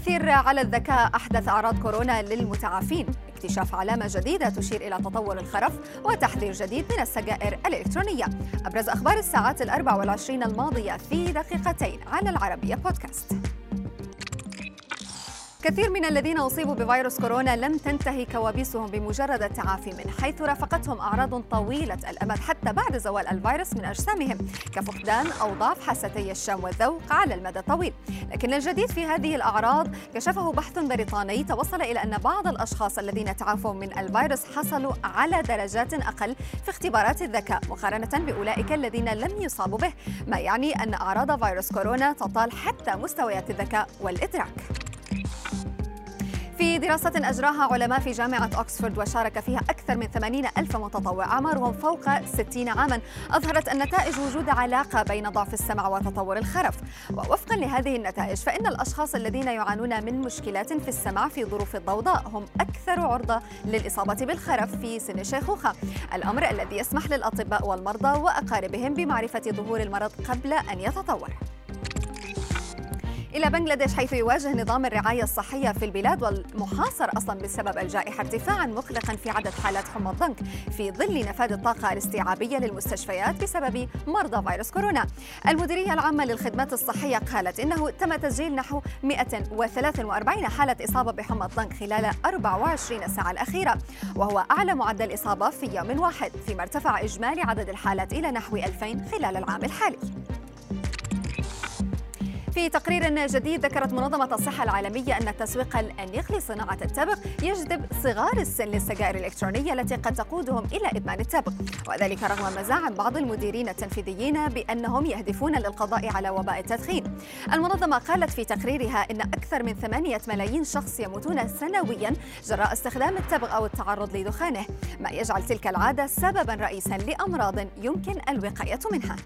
تأثير على الذكاء. أحدث أعراض كورونا للمتعافين. اكتشاف علامة جديدة تشير إلى تطور الخرف وتحذير جديد من السجائر الإلكترونية. أبرز أخبار الساعات الأربع والعشرين الماضية في دقيقتين على العربية بودكاست. كثير من الذين أصيبوا بفيروس كورونا لم تنتهي كوابيسهم بمجرد التعافي منه حيث رافقتهم أعراض طويلة الأمد حتى بعد زوال الفيروس من أجسامهم كفقدان أو ضعف حاستي الشم والذوق على المدى الطويل. لكن الجديد في هذه الأعراض كشفه بحث بريطاني توصل إلى أن بعض الأشخاص الذين تعافوا من الفيروس حصلوا على درجات أقل في اختبارات الذكاء مقارنة بأولئك الذين لم يصابوا به ما يعني أن أعراض فيروس كورونا تطال حتى مستويات الذكاء والإدراك. في دراسة أجراها علماء في جامعة أكسفورد وشارك فيها أكثر من 80 ألف متطوع أعمارهم فوق 60 عاما. أظهرت النتائج وجود علاقة بين ضعف السمع وتطور الخرف. ووفقا لهذه النتائج فإن الأشخاص الذين يعانون من مشكلات في السمع في ظروف الضوضاء هم أكثر عرضة للإصابة بالخرف في سن الشيخوخة الأمر الذي يسمح للأطباء والمرضى وأقاربهم بمعرفة ظهور المرض قبل أن يتطور. إلى بنغلاديش حيث يواجه نظام الرعاية الصحية في البلاد والمحاصر أصلا بسبب الجائحة ارتفاعا مقلقا في عدد حالات حمى الضنك في ظل نفاذ الطاقة الاستيعابية للمستشفيات بسبب مرضى فيروس كورونا. المديرية العامة للخدمات الصحية قالت إنه تم تسجيل نحو 143 حالة إصابة بحمى الضنك خلال 24 ساعة الأخيرة وهو أعلى معدل إصابة في يوم واحد فيما ارتفع إجمالي عدد الحالات إلى نحو 2000 خلال العام الحالي. في تقرير جديد ذكرت منظمة الصحة العالمية أن التسويق الأنيق لصناعة التبغ يجذب صغار السن للسجائر الإلكترونية التي قد تقودهم إلى إدمان التبغ. وذلك رغم مزاعم بعض المديرين التنفيذيين بأنهم يهدفون للقضاء على وباء التدخين. المنظمة قالت في تقريرها أن أكثر من ثمانية ملايين شخص يموتون سنويا جراء استخدام التبغ أو التعرض لدخانه ما يجعل تلك العادة سببا رئيسا لأمراض يمكن الوقاية منها.